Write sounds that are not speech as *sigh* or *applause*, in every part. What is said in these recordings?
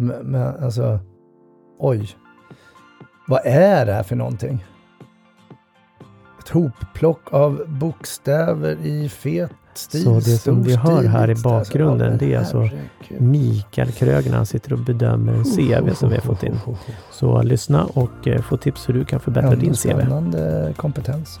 Men, men alltså, oj. Vad är det här för någonting? Ett hopplock av bokstäver i fet stil. Så det som vi hör här i stiligt, bakgrunden, alltså. det är alltså. Mikael Kröger han sitter och bedömer en CV som vi har fått in. Så lyssna och eh, få tips hur du kan förbättra din CV. Spännande kompetens.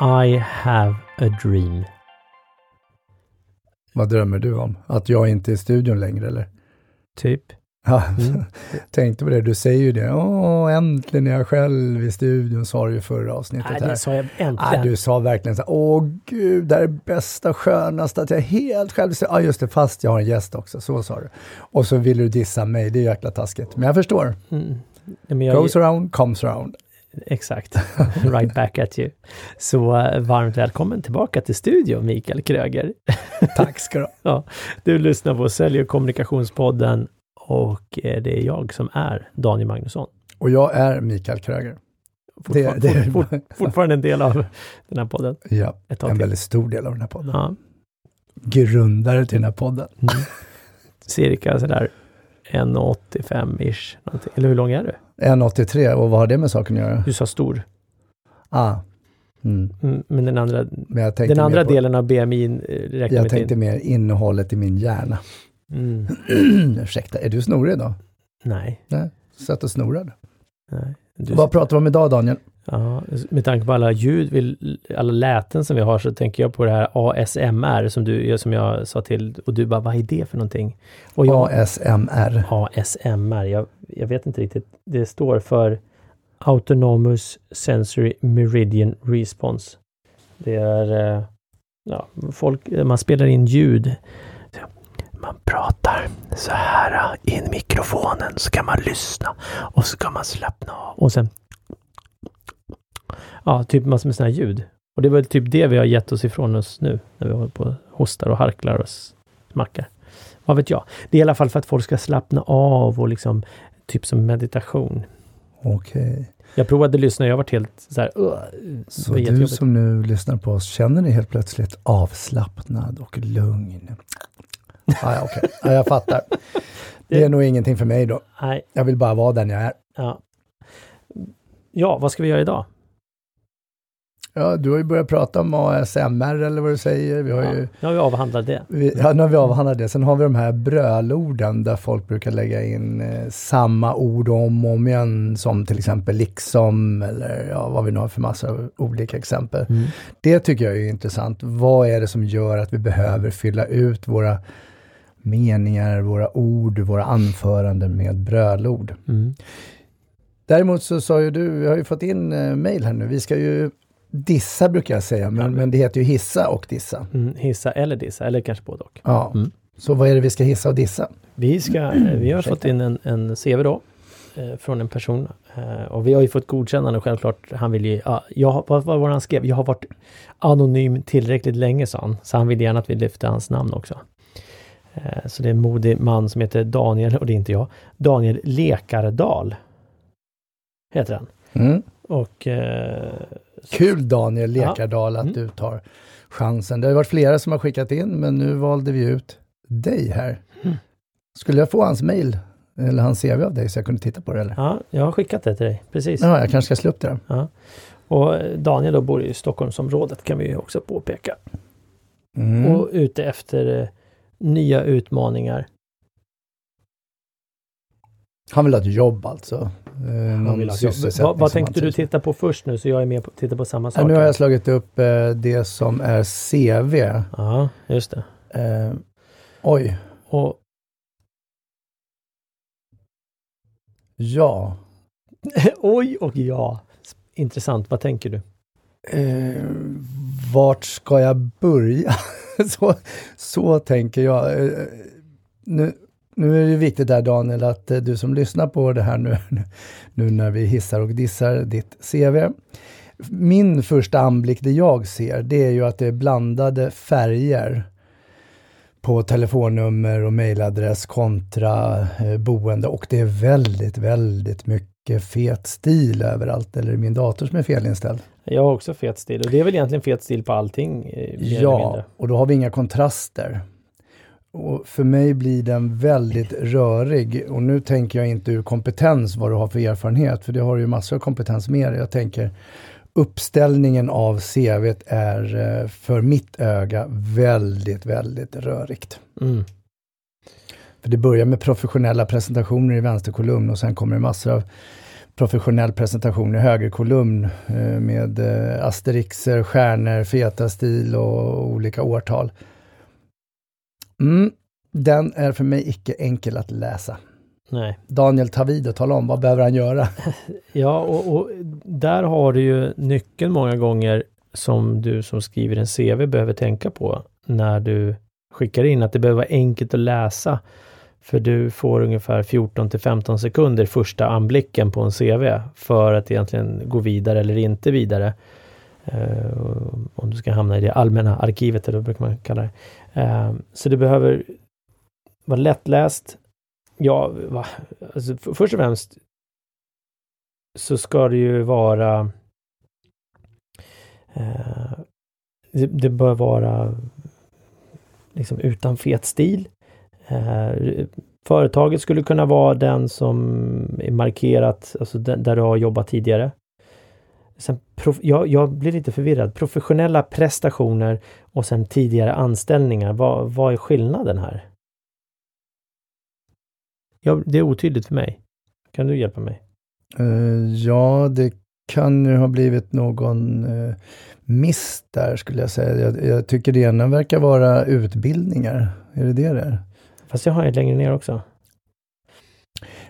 I have a dream. Vad drömmer du om? Att jag inte är i studion längre eller? Typ. Ja, Mm. *laughs* tänkte på det. Du säger ju det. Åh, äntligen är jag själv i studion, sa du i förra avsnittet. Nej, här. det sa jag Nej, äntligen. du sa verkligen så här, åh gud, det här är bästa, skönaste, att jag är helt själv. Ja, just det, fast jag har en gäst också, så sa du. Och så ville du dissa mig, det är jäkla taskigt. Men jag förstår. Mm. Men jag, Goes around, comes around. Exakt. *laughs* right back at you. Så eh, varmt välkommen tillbaka till studion, Mikael Kröger. *laughs* Tack ska du ha. Ja, du lyssnar på Sälj och kommunikationspodden och eh, det är jag som är Daniel Magnusson. Och jag är Mikael Kröger. Fortfar- Det- det- fort, fort, fortfarande en del av den här podden. Ja, en till. väldigt stor del av den här podden. Ja, Grundare till den här podden. mm. *laughs* Cirka sådär 1,85-ish. någonting. Eller hur lång är du? 1,83 och vad har det med saken att göra? Du sa stor. Ah. Mm. Mm, Men den andra, Men den andra på, delen av BMI eh, räknar Jag tänkte in. mer innehållet i min hjärna. Mm. *clears throat* Ursäkta, är du snorig idag? Nej. Nej, satt och snorade. nej. Du, Vad pratar vi om idag Daniel? Ja, med tanke på alla ljud, alla läten som vi har så tänker jag på det här ASMR som, du, som jag sa till och du bara, vad är det för någonting? Och jag, ASMR. ASMR, jag, jag vet inte riktigt. Det står för Autonomous Sensory Meridian Response. Det är, eh, ja, folk, man spelar in ljud. Man pratar så här in i mikrofonen så kan man lyssna och så kan man slappna av och sen Ja, typ massor med sådana här ljud. Och det var typ det vi har gett oss ifrån oss nu när vi håller på och hostar och harklar och smackar. Vad vet jag? Det är i alla fall för att folk ska slappna av och liksom typ som meditation. Okej. Jag provade att lyssna jag varit helt så här, "Ugh", Så du som nu lyssnar på oss, känner dig helt plötsligt avslappnad och lugn? Ah, ja, okej. Ja, jag fattar. Det är nog ingenting för mig då. Nej, Jag vill bara vara den jag är. ja. Ja, vad ska vi göra idag? Ja, du har ju börjat prata om ASMR eller vad du säger. Vi har Ja, ju, nu har vi avhandlat det. vi, ja, nu har vi avhandlat det. Sen har vi de här brölorden där folk brukar lägga in eh, samma ord om och om igen, som till exempel liksom eller ja, vad vi nu har för massa olika exempel. Mm. Det tycker jag är intressant. Vad är det som gör att vi behöver fylla ut våra meningar, våra ord, våra anföranden med brölord? Mm. Däremot så sa ju du, vi har ju fått in eh, mail här nu, vi ska ju dissa brukar jag säga, men, men det heter ju hissa och dissa. Mm. Hissa eller dissa, eller kanske både och. Ja. Mm. Så vad är det vi ska hissa och dissa? Vi, ska, eh, vi har fått in en, en CV då eh, från en person eh, och vi har ju fått godkännande självklart. Han vill ju, ja, jag, vad vad var det han skrev? Jag har varit anonym tillräckligt länge sa han, så han vill gärna att vi lyfter hans namn också. Eh, så det är en modig man som heter Daniel, och det är inte jag, Daniel Lekardal. Heter han. Mm. Och eh, Kul Daniel Ja. Lekardal att Mm. du tar chansen. Det har varit flera som har skickat in, men nu valde vi ut dig här. Mm. Skulle jag få hans mail eller hans CV av dig så jag kunde titta på det eller? ja, jag har skickat det till dig, precis. Ja, jag kanske ska slå upp det. Ja. Och eh, Daniel då bor i Stockholmsområdet kan vi också påpeka. Mm. och ute efter eh, nya utmaningar. Han vill ha ett jobb alltså. Eh, Han vill ha ett jobb. Vad, tänkte du titta på först nu så jag är med på titta på samma sak? nu har jag slagit upp eh, det som är CV. Ja, just det. Eh, oj, Och ja. *laughs* oj och ja. Intressant, vad tänker du? Eh, vart ska jag börja? *laughs* *laughs* så, så tänker jag. Eh, nu, nu är det viktigt där Daniel att eh, du som lyssnar på det här nu, *laughs* nu när vi hissar och dissar ditt CV. Min första anblick, det jag ser, det är ju att det är blandade färger på telefonnummer och mejladress kontra eh, boende och det är väldigt, väldigt mycket fet stil överallt. Eller är det min dator som är felinställd? Jag har också fet stil och det är väl egentligen fet stil på allting? Eh, ja, och då har vi inga kontraster. Och för mig blir den väldigt rörig och nu tänker jag inte ur kompetens vad du har för erfarenhet, för det har du ju massor av kompetens med Jag tänker uppställningen av CV är eh, för mitt öga väldigt, väldigt rörigt. Mm. För det börjar med professionella presentationer i vänsterkolumn och sen kommer det massor av professionell presentation i högerkolumn eh, med eh, asterixer, stjärnor, feta stil och olika årtal. Mm, den är för mig icke enkel att läsa. Nej. Daniel, ta vid och tala om, vad behöver han göra? *laughs* ja, och, och, där har du ju nyckeln många gånger som du som skriver en CV behöver tänka på när du skickar in, att det behöver vara enkelt att läsa. För du får ungefär 14 till 15 sekunder första anblicken på en CV för att egentligen gå vidare eller inte vidare. Uh, om du ska hamna i det allmänna arkivet, eller vad brukar man kalla det. Uh, så det behöver vara lättläst, Ja, va? Alltså, först och främst så ska det ju vara Uh, det, det, bör vara liksom utan fet stil. Eh, företaget skulle kunna vara den som är markerat, alltså där du har jobbat tidigare. Sen prof, jag, jag, blir lite förvirrad. Professionella prestationer och sen tidigare anställningar. Vad, vad är skillnaden här? Ja, det är otydligt för mig. Kan du hjälpa mig? Uh, ja, det kan ju ha blivit någon uh, miss där skulle jag säga. Jag, jag, tycker det ena verkar vara utbildningar. Är det det det är? Fast jag har ett längre ner också.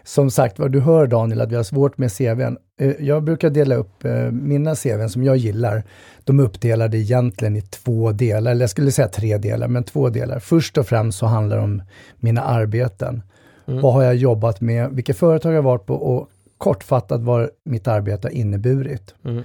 Som sagt vad du hör Daniel att vi har svårt med CVn. Eh, jag brukar dela upp mina CVn som jag gillar. De är uppdelade egentligen i två delar, eller jag skulle säga tre delar, men två delar. Först och främst så handlar det om mina arbeten. Mm. Vad har jag jobbat med? Vilka företag har jag varit på? Och kortfattat vad mitt arbete har inneburit. Mm.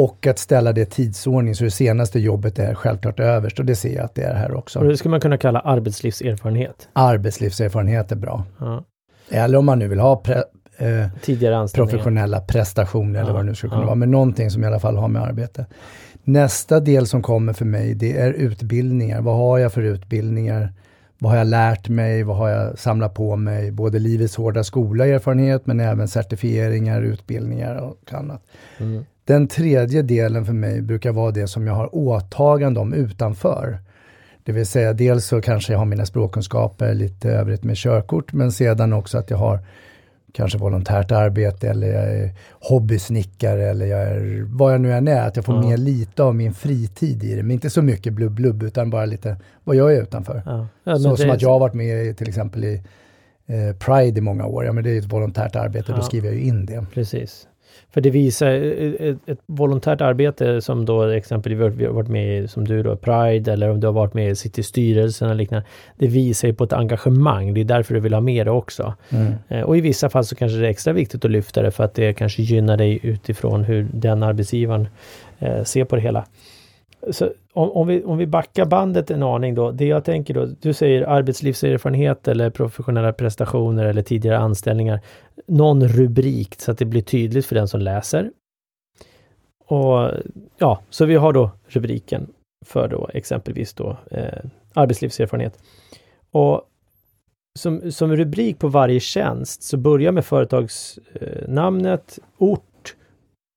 Och att ställa det i tidsordning så det senaste jobbet är självklart överst och det ser jag att det är här också. Och det skulle man kunna kalla arbetslivserfarenhet? Arbetslivserfarenhet är bra. Ja. Eller om man nu vill ha pre, eh, Tidigare professionella prestationer ja. eller vad det nu skulle kunna ja. vara, men någonting som i alla fall har med arbete. Nästa del som kommer för mig, det är utbildningar. Vad har jag för utbildningar? Vad har jag lärt mig? Vad har jag samlat på mig? Både livets hårda skola erfarenhet men även certifieringar, utbildningar och annat. Mm. Den tredje delen för mig brukar vara det som jag har åtagande om utanför. Det vill säga dels så kanske jag har mina språkkunskaper, lite övrigt med körkort, men sedan också att jag har kanske volontärt arbete eller jag är hobbysnickare eller jag är vad jag nu än är, att jag får ja. med lite av min fritid i det. Men inte så mycket blubb-blubb utan bara lite vad jag är utanför. Ja. Ja, så som att jag har varit med till exempel i eh, Pride i många år, ja men det är ett volontärt arbete, då skriver jag ju in det. Precis. För det visar ett, ett volontärt arbete som då exempelvis vi har varit med i, som du då, Pride eller om du har varit med i Citystyrelsen eller liknande. Det visar ju på ett engagemang. Det är därför du vill ha med det också. Mm. Eh, och i vissa fall så kanske det är extra viktigt att lyfta det för att det kanske gynnar dig utifrån hur den arbetsgivaren eh, ser på det hela. Så om, om, vi, om vi backar bandet en aning då. Det jag tänker då, du säger arbetslivserfarenhet eller professionella prestationer eller tidigare anställningar. Någon rubrik så att det blir tydligt för den som läser. Och ja, så vi har då rubriken för då exempelvis då eh, arbetslivserfarenhet. Och som, som rubrik på varje tjänst så börja med företagsnamnet, ort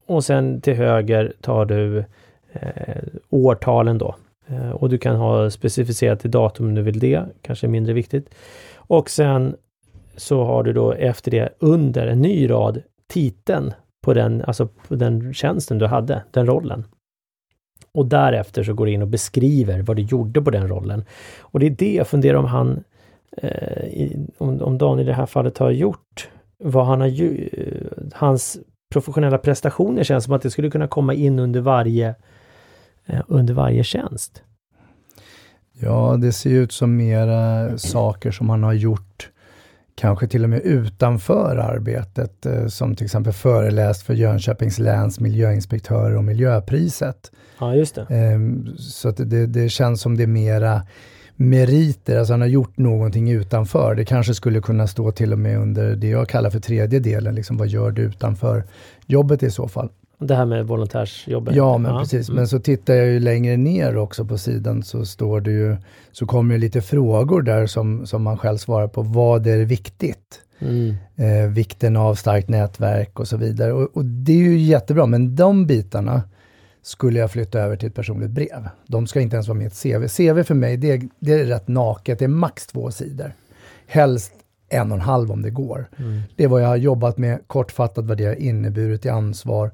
och sen till höger tar du eh, årtalen då. Eh, och du kan ha specificerat i datum om du vill det, kanske mindre viktigt. Och sen så har du då efter det under en ny rad titeln på den, alltså på den tjänsten du hade, den rollen. Och därefter så går du in och beskriver vad du gjorde på den rollen. Och det är det jag funderar om han, eh, i, om, om Dan i det här fallet har gjort, vad han har ju, eh, hans professionella prestationer känns som att det skulle kunna komma in under varje Eh, under varje tjänst. Ja, det ser ut som mera saker som han har gjort kanske till och med utanför arbetet, eh, som till exempel föreläst för Jönköpings läns miljöinspektörer och miljöpriset. Ja, just det. Ehm, så att det, det känns som det är mera meriter, alltså han har gjort någonting utanför. Det kanske skulle kunna stå till och med under det jag kallar för tredje delen, liksom vad gör du utanför jobbet i så fall. Det här med volontärsjobbet? Ja, men precis. Mm. Men så tittar jag ju längre ner också på sidan så står det ju, så kommer det lite frågor där som, som man själv svarar på. Vad är viktigt? Mm. Eh, vikten av starkt nätverk och så vidare. Och, och, det är ju jättebra, men de bitarna skulle jag flytta över till ett personligt brev. De ska inte ens vara med i ett CV. CV för mig, det, det är rätt naket. Det är max två sidor. Helst en och en halv om det går. Mm. Det är vad jag har jobbat med, kortfattat vad det har inneburit i ansvar,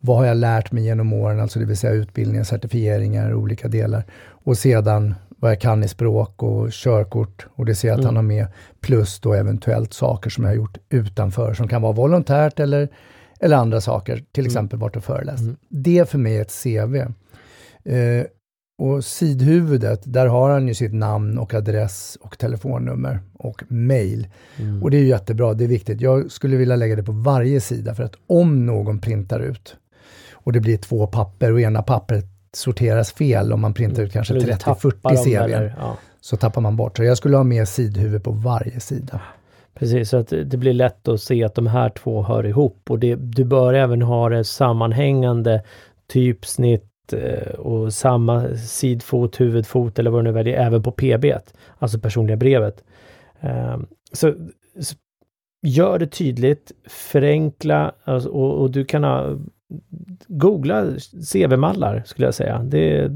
vad har jag lärt mig genom åren, alltså det vill säga utbildningar, certifieringar, olika delar. Och sedan vad jag kan i språk och körkort och det ser jag att mm. han har med. Plus då eventuellt saker som jag har gjort utanför som kan vara volontärt eller, eller andra saker, till mm. exempel varit och föreläst. Mm. Det för mig är ett CV. Eh, och sidhuvudet, där har han ju sitt namn och adress och telefonnummer och mail. Mm. Och det är jättebra, det är viktigt. Jag skulle vilja lägga det på varje sida för att om någon printar ut och det blir två papper och ena pappret sorteras fel om man printar ut kanske 30-40 CV. Ja. Så tappar man bort. Så jag skulle ha med sidhuvud på varje sida. Precis, så att det blir lätt att se att de här två hör ihop och det, du bör även ha det sammanhängande typsnitt eh, och samma sidfot, huvudfot eller vad du nu väljer, även på PB, alltså personliga brevet. Så, så gör det tydligt, förenkla alltså, och, och, du kan ha googla CV-mallar skulle jag säga. Det,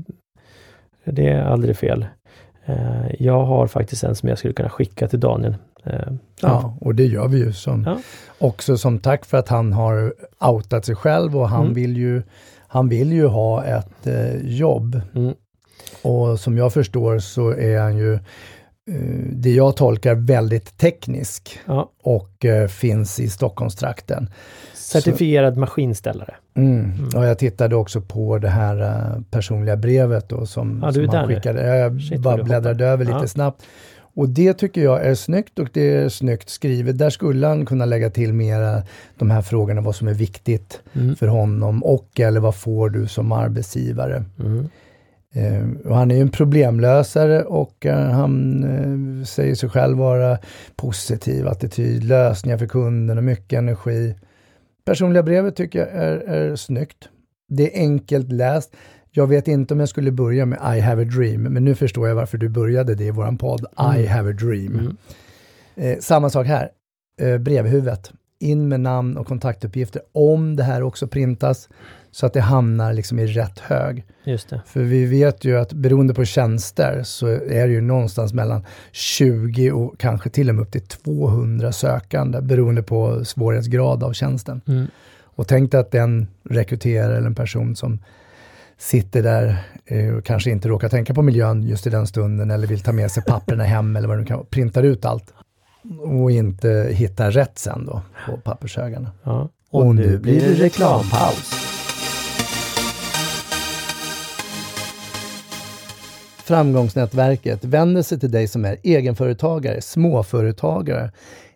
det är aldrig fel. Eh, jag har faktiskt en som jag skulle kunna skicka till Daniel. Eh, ja, ja och det gör vi ju som, ja. också som tack för att han har outat sig själv och han, mm. vill, ju, han vill ju ha ett eh, jobb. Mm. Och som jag förstår så är han ju det jag tolkar väldigt teknisk ja. och eh, finns i Stockholmstrakten. Certifierad så, maskinställare. Mm. Mm. Och jag tittade också på det här uh, personliga brevet då som, ja, som han skickade. Jag Shit, bara bläddrade över lite ja. snabbt. Och det tycker jag är snyggt och det är snyggt skrivet. Där skulle han kunna lägga till mera de här frågorna, vad som är viktigt mm. för honom och eller vad får du som arbetsgivare. Uh, och han är ju en problemlösare och uh, han uh, säger sig själv vara positiv, attityd, lösningar för kunden och mycket energi. Personliga brevet tycker jag är, är snyggt. Det är enkelt läst. Jag vet inte om jag skulle börja med I have a dream, men nu förstår jag varför du började det i våran podd. Mm. I have a dream. Mm. Eh, samma sak här. Eh, brevhuvudet. In med namn och kontaktuppgifter om det här också printas så att det hamnar liksom i rätt hög. Just det. För vi vet ju att beroende på tjänster så är det ju någonstans mellan 20 och kanske till och med upp till 200 sökande beroende på svårighetsgrad av tjänsten. Mm. Och tänk dig att den rekryterare eller en person som sitter där eh, och kanske inte råkar tänka på miljön just i den stunden eller vill ta med sig papperna hem eller vad det kan printar ut allt och inte hittar rätt sen då på pappershögarna. Ja. Och, och nu blir det reklampaus. Framgångsnätverket vänder sig till dig som är egenföretagare, småföretagare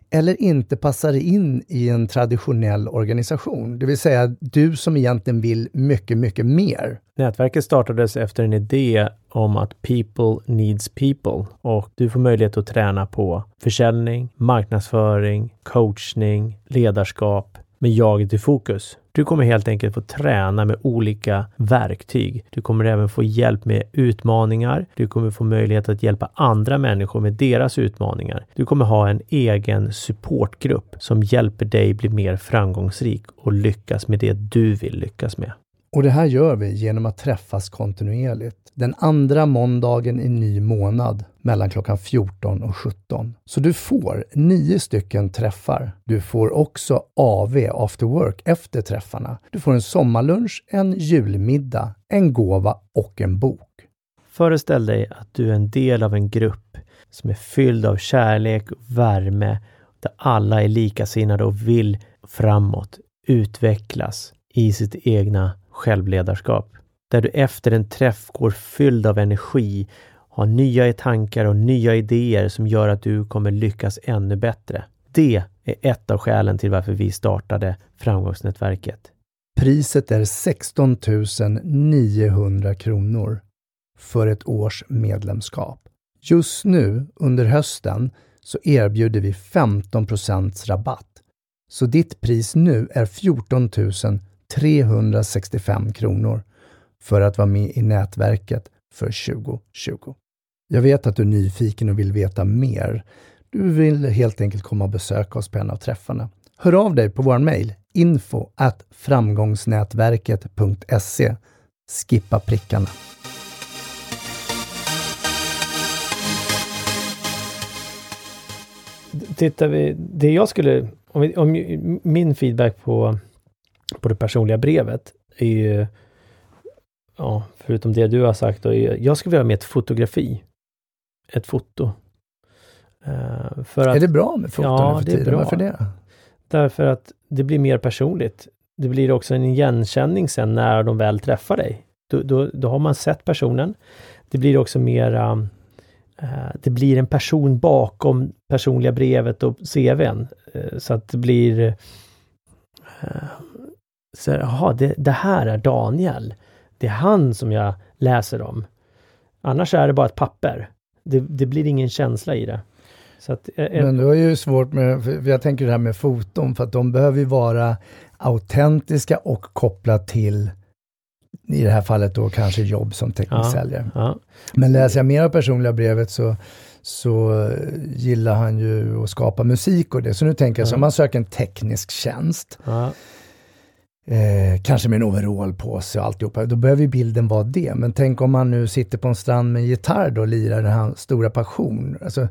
eller inte passar in i en traditionell organisation. Det vill säga du som egentligen vill mycket, mycket mer. Nätverket startades efter en idé om att people needs people och du får möjlighet att träna på försäljning, marknadsföring, coachning, ledarskap med jaget i fokus. Du kommer helt enkelt få träna med olika verktyg. Du kommer även få hjälp med utmaningar. Du kommer få möjlighet att hjälpa andra människor med deras utmaningar. Du kommer ha en egen supportgrupp som hjälper dig bli mer framgångsrik och lyckas med det du vill lyckas med. Och det här gör vi genom att träffas kontinuerligt. Den andra måndagen i ny månad mellan klockan 14 och 17. Så du får nio stycken träffar. Du får också AV, after work, efter träffarna. Du får en sommarlunch, en julmiddag, en gåva och en bok. Föreställ dig att du är en del av en grupp som är fylld av kärlek och värme, där alla är likasinnade och vill framåt, utvecklas i sitt egna självledarskap. Där du efter en träff går fylld av energi, har nya tankar och nya idéer som gör att du kommer lyckas ännu bättre. Det är ett av skälen till varför vi startade Framgångsnätverket. Priset är 16 900 kronor för ett års medlemskap. Just nu under hösten så erbjuder vi 15% rabatt. Så ditt pris nu är 14 365 kronor för att vara med i nätverket för 2020. Jag vet att du är nyfiken och vill veta mer. Du vill helt enkelt komma och besöka oss på en av träffarna. Hör av dig på vår mejl info at framgångsnätverket.se. Skippa prickarna. Tittar vi, det jag skulle, om, om min feedback på, på det personliga brevet är ju, ja, förutom det du har sagt, då, jag skulle vilja ha med ett fotografi. Ett foto. Uh, för att, är det bra med foton ja, det är bra. Varför det? Därför att det blir mer personligt. Det blir också en igenkänning sen när de väl träffar dig. Då, då, då har man sett personen. Det blir också mera uh, det blir en person bakom personliga brevet och CVn. Uh, så att det blir så, jaha, det, det här är Daniel. Det är han som jag läser om. Annars är det bara ett papper. Det, det blir ingen känsla i det. Att, eh, Men du har ju svårt med, jag tänker det här med foton, för att de behöver ju vara autentiska och kopplat till i det här fallet då kanske jobb som teknisk ja, säljare. Ja. Men läser jag mer av personliga brevet så, så gillar han ju att skapa musik och det. Så nu tänker jag, ja. så om man söker en teknisk tjänst. Eh, kanske med en overall på sig och alltihopa, då behöver bilden vara det. Men tänk om man nu sitter på en strand med en gitarr då och lirar den här stora passion. Alltså,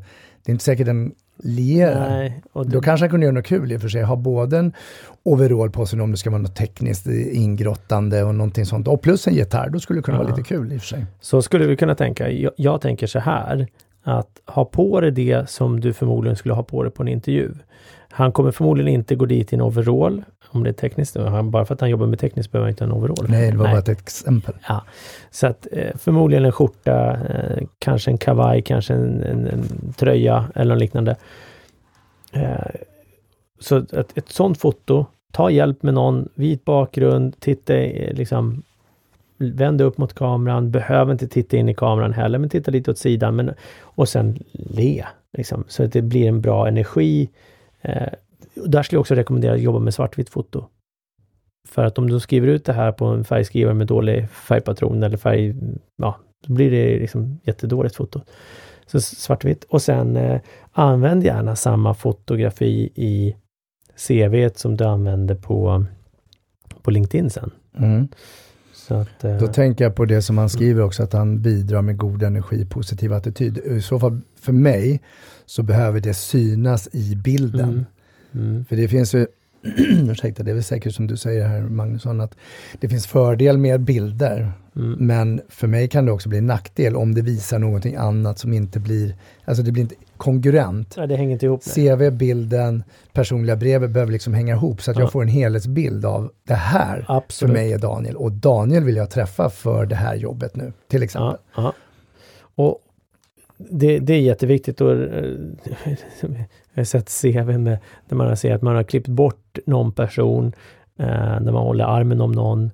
det är inte säkert den lierar. Nej, det... Då kanske han kunde göra något kul i och för sig, ha både en overall på sig om det ska vara något tekniskt ingrottande och någonting sånt. Och plus en gitarr, då skulle det kunna ja. vara lite kul i och för sig. Så skulle vi kunna tänka. Jag, jag tänker så här, att ha på dig det som du förmodligen skulle ha på dig på en intervju. Han kommer förmodligen inte gå dit i en overall, om det är tekniskt. bara för att han jobbar med tekniskt behöver han inte en overall. Nej, det var Nej. bara ett exempel. Ja. Så att eh, förmodligen en skjorta, eh, kanske en kavaj, kanske en, en, en tröja eller något liknande. Eh, så ett, ett sånt foto, ta hjälp med någon, vit bakgrund, titta liksom Vänd upp mot kameran, behöver inte titta in i kameran heller, men titta lite åt sidan. Men, och sen le, liksom, så att det blir en bra energi. Eh, där skulle jag också rekommendera att jobba med svartvitt foto. För att om du skriver ut det här på en färgskrivare med dålig färgpatron eller färg, ja, då blir det liksom jättedåligt foto. Så svartvitt. Och sen eh, använd gärna samma fotografi i CV som du använder på, på LinkedIn sen. Mm. Att, eh, Då tänker jag på det som han skriver också, att han bidrar med god energi, positiv attityd. I så fall, för mig, så behöver det synas i bilden. Mm. Mm. För det finns ju, *clears throat* ursäkta, det är väl säkert som du säger här Magnusson, att det finns fördel med bilder. Mm. Men för mig kan det också bli en nackdel om det visar någonting annat som inte blir, alltså det blir inte kongruent. Ja, det hänger inte ihop. CV, bilden, personliga brevet behöver liksom hänga ihop så att ja. jag får en helhetsbild av det här Absolut. för mig är Daniel. Och Daniel vill jag träffa för det här jobbet nu, till exempel. Ja. Och, det, det är jätteviktigt och eh, jag har sett CV med, där man ser att man har klippt bort någon person, eh, när man håller armen om någon.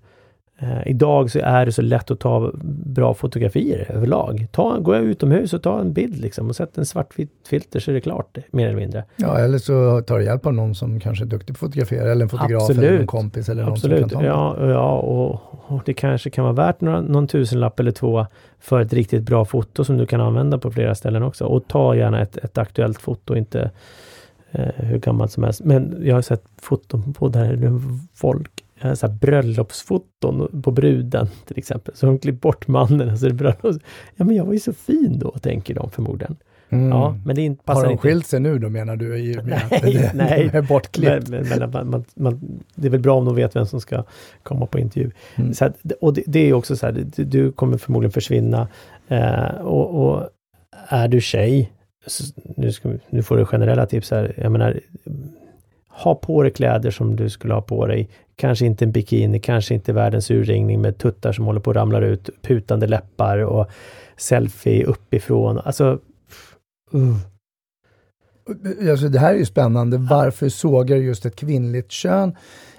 Eh, idag så är det så lätt att ta bra fotografier överlag. Ta, gå utomhus och ta en bild liksom och sätt en svartvit filter så är det klart, mer eller mindre. Ja, eller så tar du hjälp av någon som kanske är duktig på att fotografera, eller en fotograf Absolut. eller en kompis eller någon Absolut. som kan ta ja, ja och, och, det kanske kan vara värt några, någon tusenlapp eller två för ett riktigt bra foto som du kan använda på flera ställen också. Och ta gärna ett, ett aktuellt foto, inte eh, hur gammalt som helst. Men jag har sett foton på där folk så här bröllopsfoton på bruden till exempel. Så de klippt bort mannen och så är det bröllop. Ja men jag var ju så fin då, tänker de förmodligen. Mm. Ja, men det inte, passar Har de skilt sig nu då menar du? I, nej, *laughs* nej. Med bortklippt? Men, men, men man, man, det är väl bra om de vet vem som ska komma på intervju. Mm. Så att, och det, det, är också så här, du, du kommer förmodligen försvinna. Eh, och, och, är du tjej, nu, ska, nu får du generella tips här. Jag menar, ha på dig kläder som du skulle ha på dig. Kanske inte en bikini, kanske inte världens urringning med tuttar som håller på att ramla ut, putande läppar och selfie uppifrån. Alltså, uh. Alltså, det här är ju spännande. Varför sågar just ett kvinnligt kön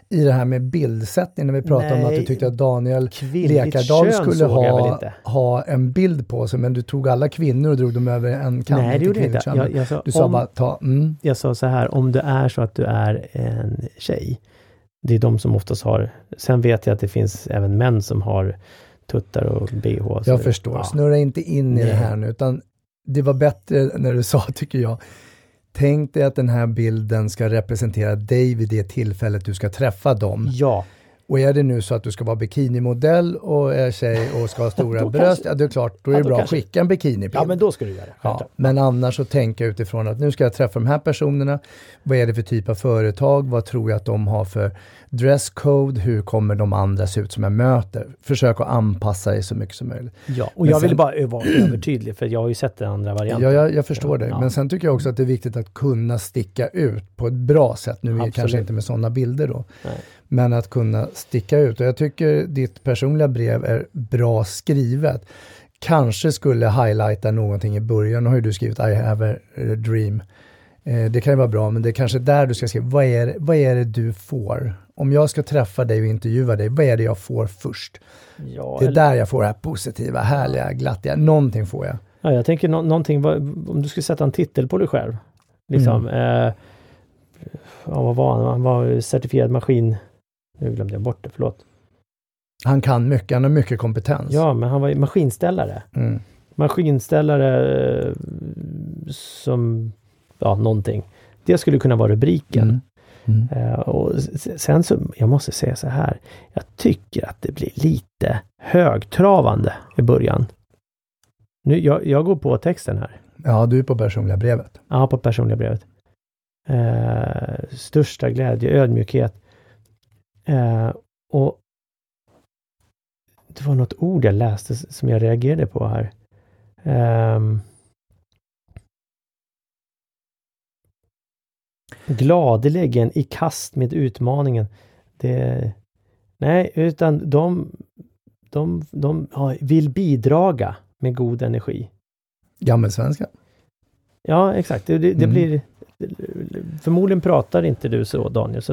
i det här med bildsättning när vi pratade Nej, om att du tyckte att Daniel Lekardal skulle ha, ha en bild på sig, men du tog alla kvinnor och drog dem över en kam. Nej, det gjorde jag inte. Jag, jag sa, du sa om, bara ta, mm. Jag sa så här, om det är så att du är en tjej, det är de som oftast har, sen vet jag att det finns även män som har tuttar och bh. Jag förstår, ja. snurra inte in i Nej. det här nu, utan det var bättre när du *laughs* sa, tycker jag, Tänk dig att den här bilden ska representera dig vid det tillfället du ska träffa dem. Ja. Och är det nu så att du ska vara bikinimodell och är tjej och ska ha stora bröst, kanske, ja det är klart, då är det bra kanske. att skicka en bikinibild. Ja men då ska du göra det. Ja, men annars så tänka utifrån att nu ska jag träffa de här personerna. Vad är det för typ av företag? Vad tror jag att de har för dresscode? Hur kommer de andra se ut som jag möter? Försök att anpassa dig så mycket som möjligt. Ja, och men jag sen, vill bara vara *clears throat* övertydlig för jag har ju sett den andra varianten. Ja, jag, jag förstår ja, det. Men sen tycker jag också att det är viktigt att kunna sticka ut på ett bra sätt. Nu Absolut. kanske inte med sådana bilder då. Nej. Men att kunna sticka ut. Och jag tycker ditt personliga brev är bra skrivet. Kanske skulle highlighta någonting i början. Nu har ju du skrivit I have a dream. Eh, det kan ju vara bra, men det är kanske där du ska skriva. Vad är, vad är det du får? Om jag ska träffa dig och intervjua dig, vad är det jag får först? Ja, det är eller... där jag får det här positiva, härliga, glattiga. Någonting får jag. Ja, jag tänker no någonting, om du skulle sätta en titel på dig själv. Liksom, mm. eh, ja, vad var han? Han var certifierad maskin nu glömde jag bort det, förlåt. Han kan mycket, han har mycket kompetens. Ja, men han var maskinställare. Mm. Maskinställare eh, som, ja, någonting. Det skulle kunna vara rubriken. Mm. Mm. Uh, och sen så, jag måste säga så här. Jag tycker att det blir lite högtravande i början. Nu, jag, jag går på texten här. Ja, du är på personliga brevet. Ja, på personliga brevet. Uh, största glädje, ödmjukhet, Eh, och det var något ord jag läste som jag reagerade på här. Um, gladeligen i kast med utmaningen. Det, nej, utan de, de, de vill bidraga med god energi. Gammelsvenska. Ja, exakt. Det, det, mm. blir Förmodligen pratar inte du så Daniel, så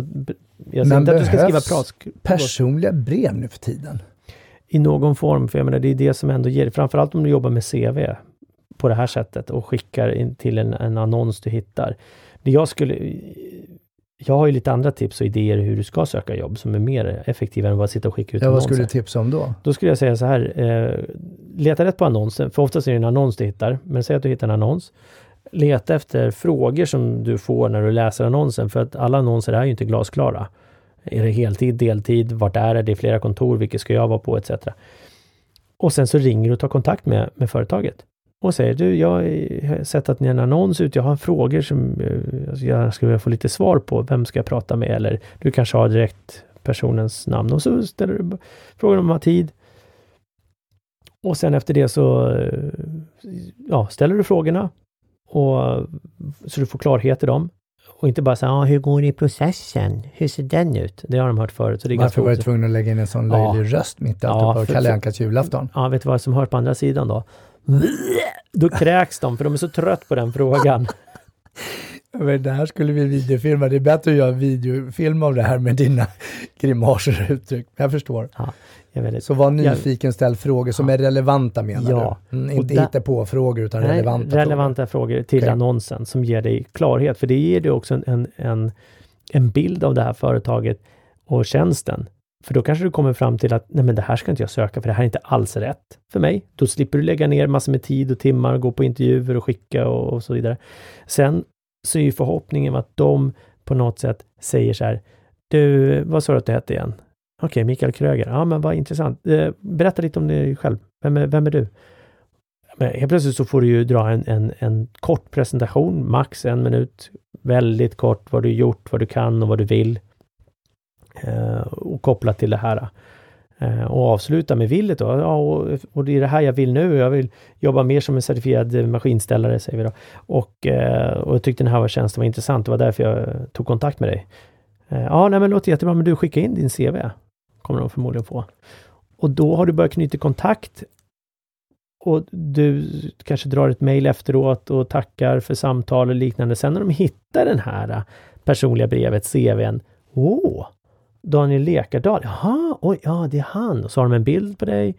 jag säger inte att du ska skriva prat... personliga brev nu för tiden? I någon form, för jag menar det är det som ändå ger, framförallt om du jobbar med CV på det här sättet och skickar in till en, en annons du hittar. Det jag skulle... Jag har ju lite andra tips och idéer hur du ska söka jobb som är mer effektiva än att bara sitta och skicka ut ja, annonser. Vad skulle du tipsa om då? Då skulle jag säga så här, eh, leta rätt på annonsen, för oftast är det en annons du hittar, men säg att du hittar en annons leta efter frågor som du får när du läser annonsen, för att alla annonser är ju inte glasklara. Är det heltid, deltid, vart är det, det är flera kontor, vilket ska jag vara på, etc. Och sen så ringer du och tar kontakt med, med företaget och säger du, jag har sett att ni har en annons ut, jag har frågor som eh, jag skulle vilja få lite svar på. Vem ska jag prata med? Eller du kanske har direkt personens namn och så ställer du frågan om man har tid. Och sen efter det så eh, ja, ställer du frågorna och, så du får klarhet i dem. Och inte bara säga, ah, hur går det i processen? Hur ser den ut? Det har de hört förut. Så det är Varför var du tvungen att lägga in en sån löjlig ja. röst mitt i ja, på Kalle Ankas julafton? Ja, vet du vad som hör på andra sidan då? Då kräks de, för de är så trött på den frågan. Men det här skulle vi videofilma. Det är bättre att göra videofilm av det här med dina *laughs* grimaser och uttryck. Jag förstår. Ja, Väldigt, så var nyfiken, jag, ställ frågor som ja, är relevanta menar ja, du? Mm, inte hitta på frågor utan nej, relevanta, relevanta frågor. frågor till okay. annonsen som ger dig klarhet. För det ger dig också en, en, en bild av det här företaget och tjänsten. För då kanske du kommer fram till att nej men det här ska inte jag söka för det här är inte alls rätt för mig. Då slipper du lägga ner massor med tid och timmar, gå på intervjuer och skicka och, och så vidare. Sen så är ju förhoppningen att de på något sätt säger så här Du, vad sa du att du hette igen? Okej, okay, Mikael Kröger. Ja, men vad intressant. Eh, berätta lite om dig själv. Vem är, vem är du? Men helt plötsligt så får du ju dra en, en, en kort presentation, max en minut. Väldigt kort vad du gjort, vad du kan och vad du vill. Eh, och kopplat till det här. Eh, och avsluta med villet då. Ja, och, och, det är det här jag vill nu. Jag vill jobba mer som en certifierad maskinställare, säger vi då. Och, eh, och jag tyckte den här tjänsten var intressant. Det var därför jag tog kontakt med dig. Eh, ja, nej men låter jättebra, men du skickar in din CV. Kommer de förmodligen få. Och då har du börjat knyta kontakt och du kanske drar ett mejl efteråt och tackar för samtal och liknande. Sen när de hittar den här eh, personliga brevet, CVn. Åh, Daniel Lekardal. Jaha, oj, ja, det är han. Och så har de en bild på dig.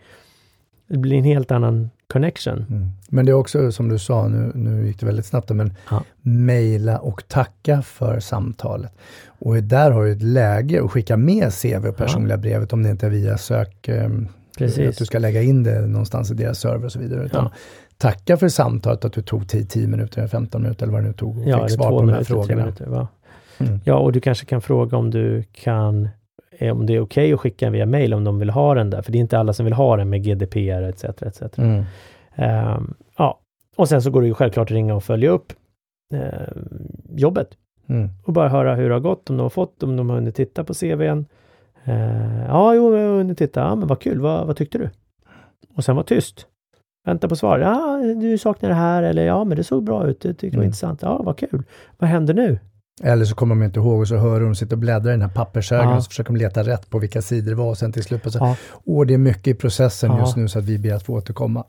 Det blir en helt annan connection. Mm. Men det är också som du sa, nu, nu gick det väldigt snabbt, men ja. mejla och tacka för samtalet. Och där har du ett läge att skicka med CV och personliga ja. brevet om det inte är via sök... Um, Precis. Att du ska lägga in det någonstans i deras server och så vidare. Utan ja. Tacka för samtalet, att du tog 10 minuter, 15 minuter eller vad det nu tog och ja, fick svar på de här frågorna. Minuter? Mm. Ja, och du kanske kan fråga om du kan eh, om det är okej okay att skicka via mail om de vill ha den där, för det är inte alla som vill ha den med GDPR etc. etc. Mm. Um, ja, och sen så går det ju självklart att ringa och följa upp uh, jobbet mm. och bara höra hur det har gått, om de har fått, om de har hunnit titta på CVn. Uh, ja, jo, jag har hunnit titta. Ja, men vad kul. Vad, vad tyckte du? Och sen var tyst. Vänta på svar. Ja, du saknar det här eller ja, men det såg bra ut. Det tyckte mm. var intressant. Ja, vad kul. Vad händer nu? Eller så kommer de inte ihåg och så hör de sitter och bläddrar i den här pappershögen ja. och så försöker de leta rätt på vilka sidor det var och sen till slut så, ja. Åh, det är mycket i processen ja. just nu så att vi ber att få återkomma.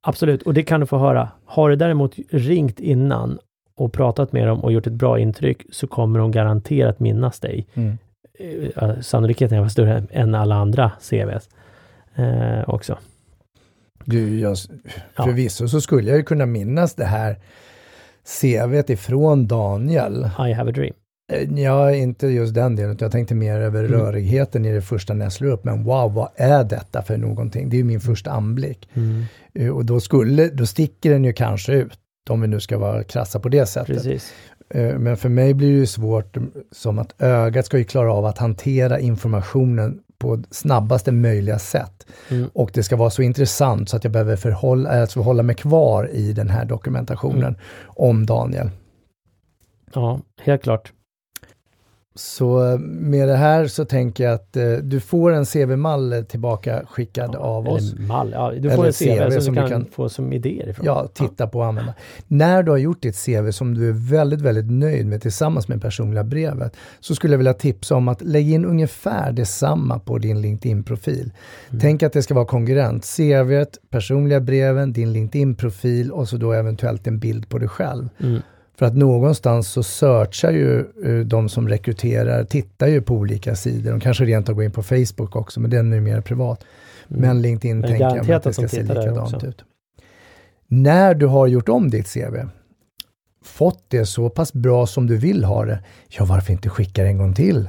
Absolut, och det kan du få höra. Har du däremot ringt innan och pratat med dem och gjort ett bra intryck så kommer de garanterat minnas dig. Mm. Eh, sannolikheten är större än alla andra CVs eh, också. Du, jag, förvisso så skulle jag ju kunna minnas det här CVt ifrån Daniel. I have a dream. Eh, ja, inte just den delen, jag tänkte mer över mm. rörigheten i det första när jag slår upp. Men wow, vad är detta för någonting? Det är ju min första anblick. Mm. Eh, och då, skulle, då sticker den ju kanske ut, om vi nu ska vara krassa på det sättet. Precis. Eh, men för mig blir det ju svårt som att ögat ska ju klara av att hantera informationen på snabbaste möjliga sätt. Mm. Och det ska vara så intressant så att jag behöver förhålla, alltså hålla mig kvar i den här dokumentationen mm. om Daniel. Ja, helt klart. Så eh, med det här så tänker jag att eh, du får en CV-mall tillbaka skickad ja, av oss. Mall, ja, du får en CV, CV som, du kan, kan, få som idéer ifrån. Ja, titta ja. på och använda. När du har gjort ditt CV som du är väldigt, väldigt nöjd med tillsammans med personliga brevet, så skulle jag vilja tipsa om att lägga in ungefär detsamma på din LinkedIn-profil. Mm. Tänk att det ska vara konkurrent. CV, personliga breven, din LinkedIn-profil och så då eventuellt en bild på dig själv. Mm. För att någonstans så searchar ju uh, de som rekryterar, tittar ju på olika sidor. De kanske rent av går in på Facebook också, men den är mer privat. Mm. Men LinkedIn men tänker jag att det ska se likadant ut. När du har gjort om ditt CV, fått det så pass bra som du vill ha det, ja varför inte skicka det en gång till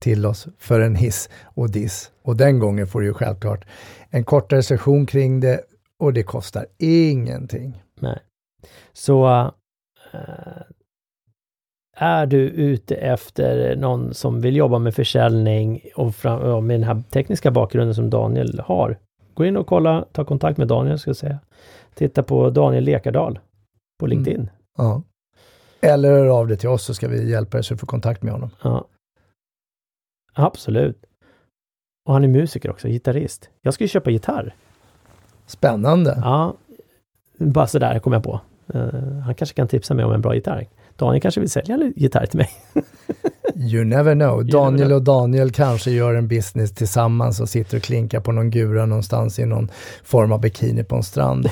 till oss för en hiss och diss. Och den gången får du ju självklart en kortare session kring det och det kostar ingenting. Nej. Så Eh, är du ute efter någon som vill jobba med försäljning och fram, med den här tekniska bakgrunden som Daniel har, gå in och kolla, ta kontakt med Daniel ska jag säga. Titta på Daniel Lekardal på mm. LinkedIn. Mm. Ja. Eller hör av dig till oss så ska vi hjälpa dig så du får kontakt med honom. Ja. Absolut. Och han är musiker också, gitarrist. Jag ska ju köpa gitarr. Spännande. Ja, bara sådär kom jag på. Uh, han kanske kan tipsa mig om en bra gitarr. Daniel kanske vill sälja en gitarr till mig. *laughs* you never know. Daniel never know. och Daniel kanske gör en business tillsammans och sitter och klinkar på någon gura någonstans i någon form av bikini på en strand.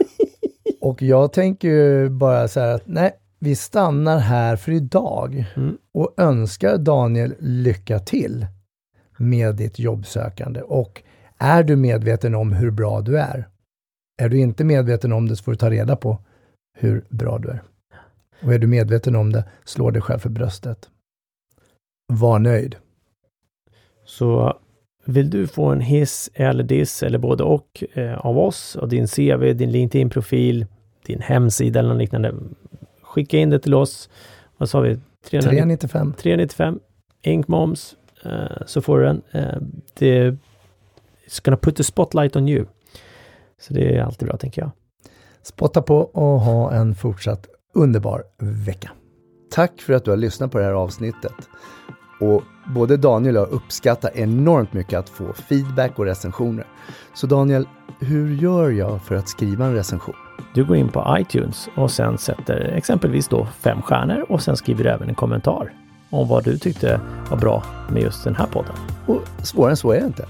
*laughs* och jag tänker ju bara så här att nej, vi stannar här för idag mm. och önskar Daniel lycka till med ditt jobbsökande. Och är du medveten om hur bra du är? Är du inte medveten om det så får du ta reda på hur bra du är. Och är du medveten om det, slå dig själv för bröstet. Var nöjd. Så vill du få en hiss eller diss eller både och eh, av oss och din CV, din LinkedIn-profil, din hemsida eller något liknande. Skicka in det till oss. Vad sa vi? 395. 395. Ink moms. Eh, så får du den. Eh, det It's gonna put the spotlight on you. Så det är alltid bra tänker jag. Spotta på och ha en fortsatt underbar vecka. Tack för att du har lyssnat på det här avsnittet. Och både Daniel och jag uppskattar enormt mycket att få feedback och recensioner. Så Daniel, hur gör jag för att skriva en recension? Du går in på iTunes och sen sätter exempelvis då fem stjärnor och sen skriver du även en kommentar om vad du tyckte var bra med just den här podden. Och svårare än så är det inte.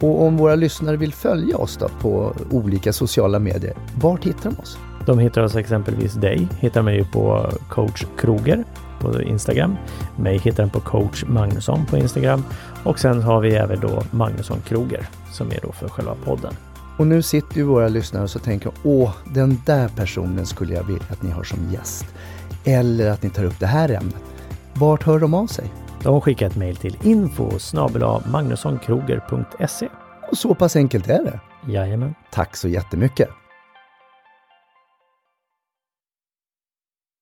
Och om våra lyssnare vill följa oss då på olika sociala medier, vart hittar de oss? De hittar oss exempelvis dig, hittar mig på coach Kroger på Instagram. Mig hittar den på coach Magnusson på Instagram och sen har vi även då Magnusson Kroger som är då för själva podden. Och nu sitter ju våra lyssnare och så tänker åh, den där personen skulle jag vilja att ni har som gäst. Eller att ni tar upp det här ämnet. Vart hör de av sig? De skickar ett mejl till info magnussonkroger.se. Och så pass enkelt är det. Jajamän. Tack så jättemycket.